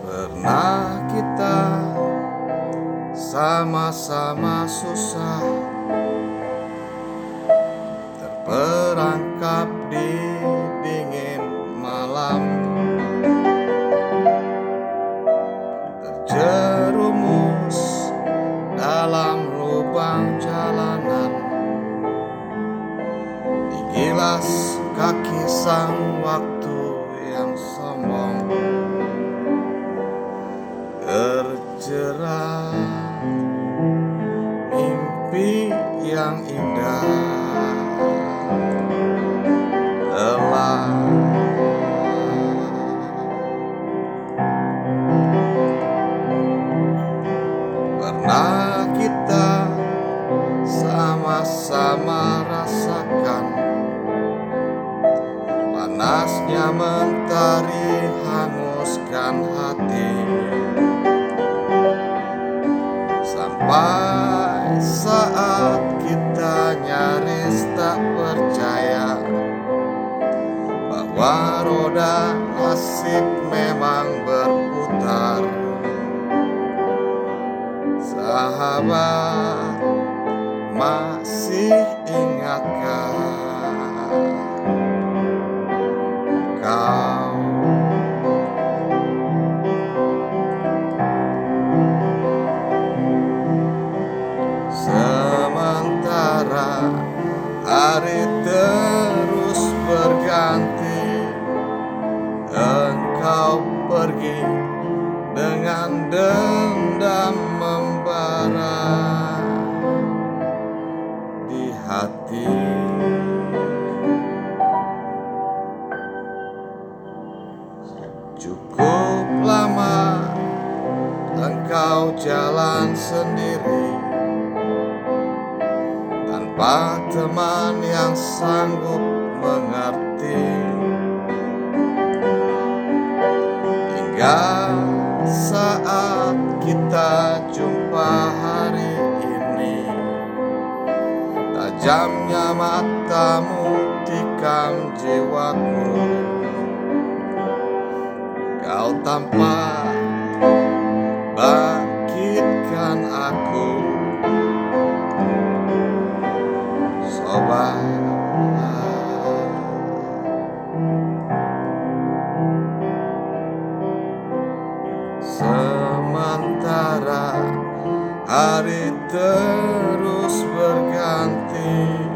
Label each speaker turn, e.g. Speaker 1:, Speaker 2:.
Speaker 1: Pernah kita sama-sama susah Terperangkap di dingin malam. Terjerumus dalam lubang jalanan. Digilas kaki sang waktu yang sombong. Terjerat mimpi yang indah. Lelah. Pernah kita sama-sama rasakan Panasnya mentari hanguskan hati. Sampai saat kita nyaris tak percaya Bahwa roda nasib memang berputar. Sahabat masih ingatkah Hari terus berganti. Engkau pergi dengan dendam membara di hati. Cukup lama engkau jalan sendiri Tanpa teman yang sanggup mengerti? Hingga saat kita jumpa hari ini Tajamnya matamu tikam jiwaku. Kau tampak bangkitkan aku Sementara hari terus berganti